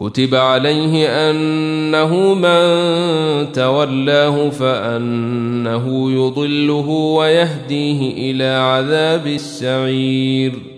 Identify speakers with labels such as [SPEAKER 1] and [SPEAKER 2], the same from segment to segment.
[SPEAKER 1] كتب عليه أنه من تولاه فأنه يضله ويهديه إلى عذاب السعير.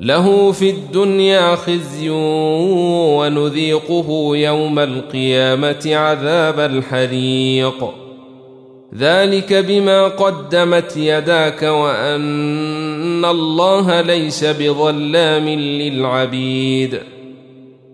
[SPEAKER 1] له في الدنيا خزي ونذيقه يوم القيامة عذاب الحريق. ذلك بما قدمت يداك وأن الله ليس بظلام للعبيد.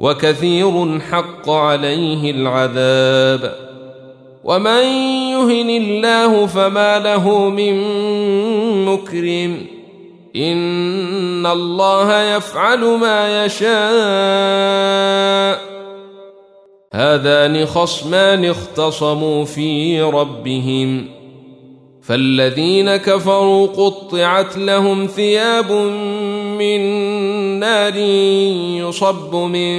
[SPEAKER 1] وكثير حق عليه العذاب. ومن يهن الله فما له من مكرم. إن الله يفعل ما يشاء. هذان خصمان اختصموا في ربهم. فالذين كفروا قطعت لهم ثياب من نار يصب من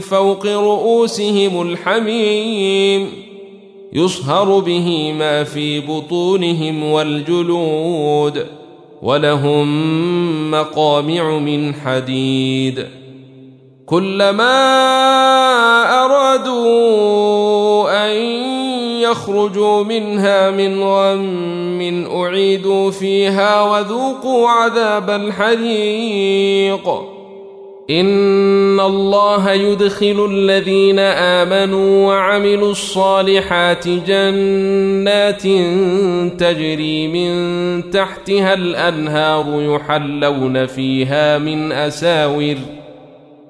[SPEAKER 1] فوق رؤوسهم الحميم يصهر به ما في بطونهم والجلود ولهم مقامع من حديد. كلما أرادوا ان يخرجوا منها من غم أعيدوا فيها وذوقوا عذاب الحريق. إن الله يدخل الذين آمنوا وعملوا الصالحات جنات تجري من تحتها الأنهار يحلون فيها من أساور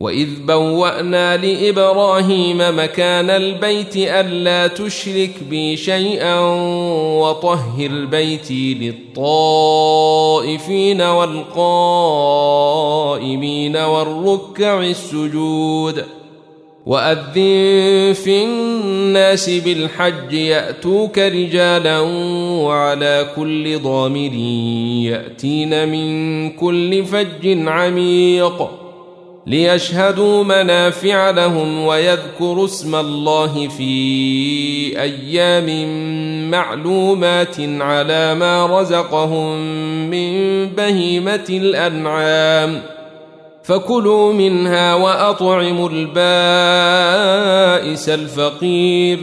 [SPEAKER 1] واذ بوانا لابراهيم مكان البيت الا تشرك بي شيئا وطهر بيتي للطائفين والقائمين والركع السجود واذن في الناس بالحج ياتوك رجالا وعلى كل ضامر ياتين من كل فج عميق ليشهدوا منافع لهم ويذكروا اسم الله في أيام معلومات على ما رزقهم من بهيمة الأنعام. فكلوا منها وأطعموا البائس الفقير.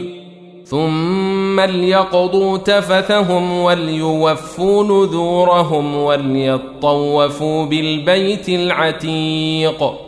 [SPEAKER 1] ثم ليقضوا تفثهم وليوفوا نذورهم وليطوفوا بالبيت العتيق.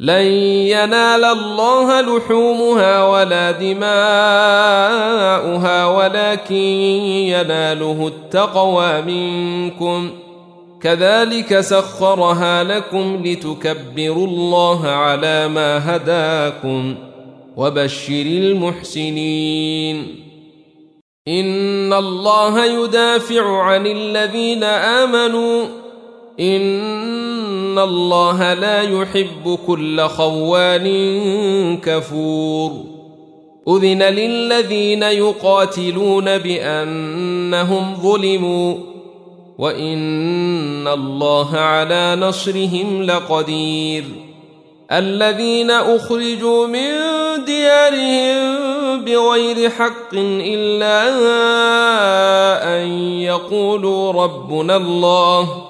[SPEAKER 1] لن ينال الله لحومها ولا دماؤها ولكن يناله التقوى منكم. كذلك سخرها لكم لتكبروا الله على ما هداكم وبشر المحسنين. إن الله يدافع عن الذين آمنوا ان الله لا يحب كل خوان كفور اذن للذين يقاتلون بانهم ظلموا وان الله على نصرهم لقدير الذين اخرجوا من ديارهم بغير حق الا ان يقولوا ربنا الله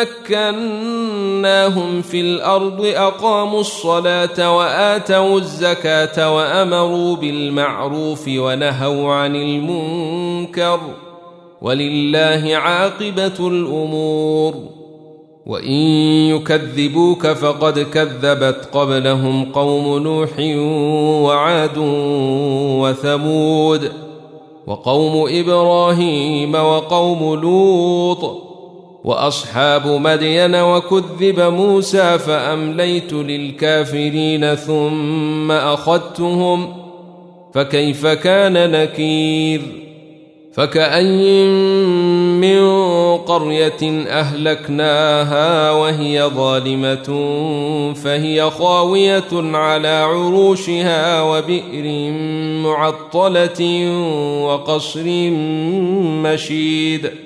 [SPEAKER 1] مكناهم في الأرض أقاموا الصلاة وآتوا الزكاة وأمروا بالمعروف ونهوا عن المنكر. ولله عاقبة الأمور. وإن يكذبوك فقد كذبت قبلهم قوم نوح وعاد وثمود وقوم إبراهيم وقوم لوط. وأصحاب مدين وكذب موسى فأمليت للكافرين ثم أخذتهم فكيف كان نكير؟ فكأي من قرية أهلكناها وهي ظالمة فهي خاوية على عروشها وبئر معطلة وقصر مشيد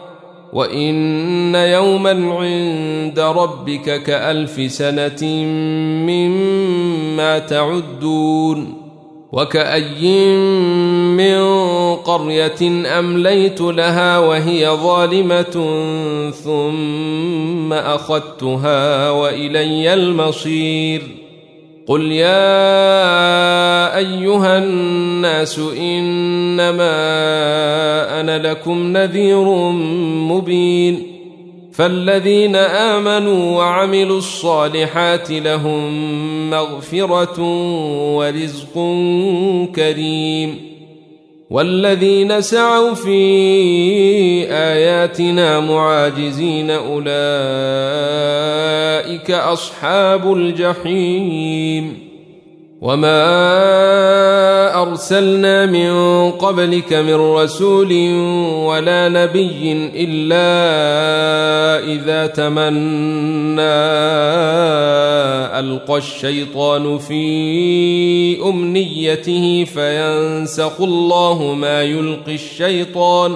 [SPEAKER 1] وان يوما عند ربك كالف سنه مما تعدون وكأي من قرية أمليت لها وهي ظالمة ثم أخذتها وإلي المصير قل يا ايها الناس انما أنا لكم نذير مبين فالذين امنوا وعملوا الصالحات لهم مغفره ورزق كريم والذين سعوا في اياتنا معاجزين اولئك أصحاب الجحيم. وما أرسلنا من قبلك من رسول ولا نبي إلا إذا تمنى ألقى الشيطان في أمنيته فينسخ الله ما يلقي الشيطان.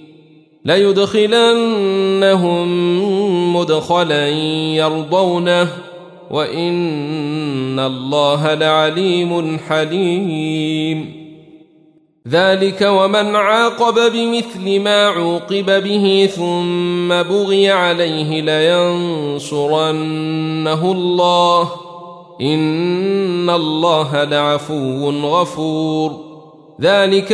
[SPEAKER 1] ليدخلنهم مدخلا يرضونه وإن الله لعليم حليم. ذلك ومن عاقب بمثل ما عوقب به ثم بغي عليه لينصرنه الله. إن الله لعفو غفور. ذلك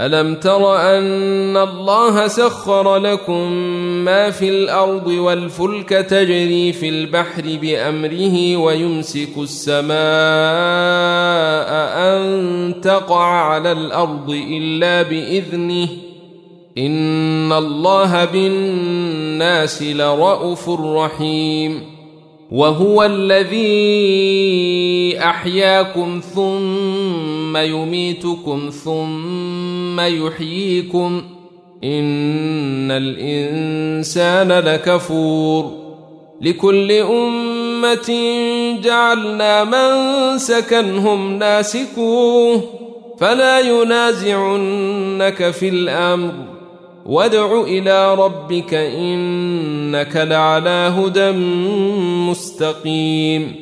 [SPEAKER 1] ألم تر أن الله سخر لكم ما في الأرض والفلك تجري في البحر بأمره ويمسك السماء أن تقع على الأرض إلا بإذنه إن الله بالناس لرءوف رحيم وهو الذي أحياكم ثم يميتكم ثم يحييكم إن الإنسان لكفور لكل أمة جعلنا من سكنهم ناسكوه فلا ينازعنك في الأمر وادع إلى ربك إنك لعلى هدى مستقيم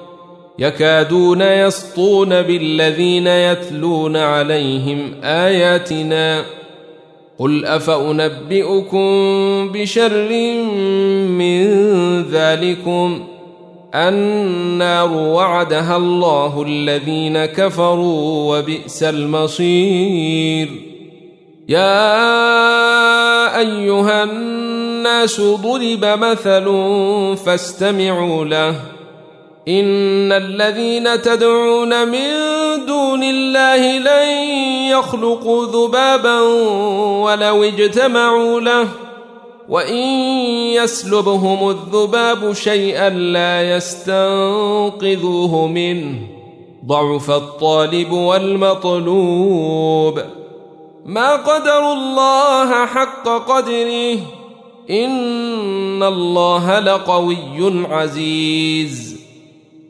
[SPEAKER 1] يكادون يسطون بالذين يتلون عليهم آياتنا قل أفأنبئكم بشر من ذلكم النار وعدها الله الذين كفروا وبئس المصير يا أيها الناس ضرب مثل فاستمعوا له ان الذين تدعون من دون الله لن يخلقوا ذبابا ولو اجتمعوا له وان يسلبهم الذباب شيئا لا يستنقذوه منه ضعف الطالب والمطلوب ما قدر الله حق قدره ان الله لقوي عزيز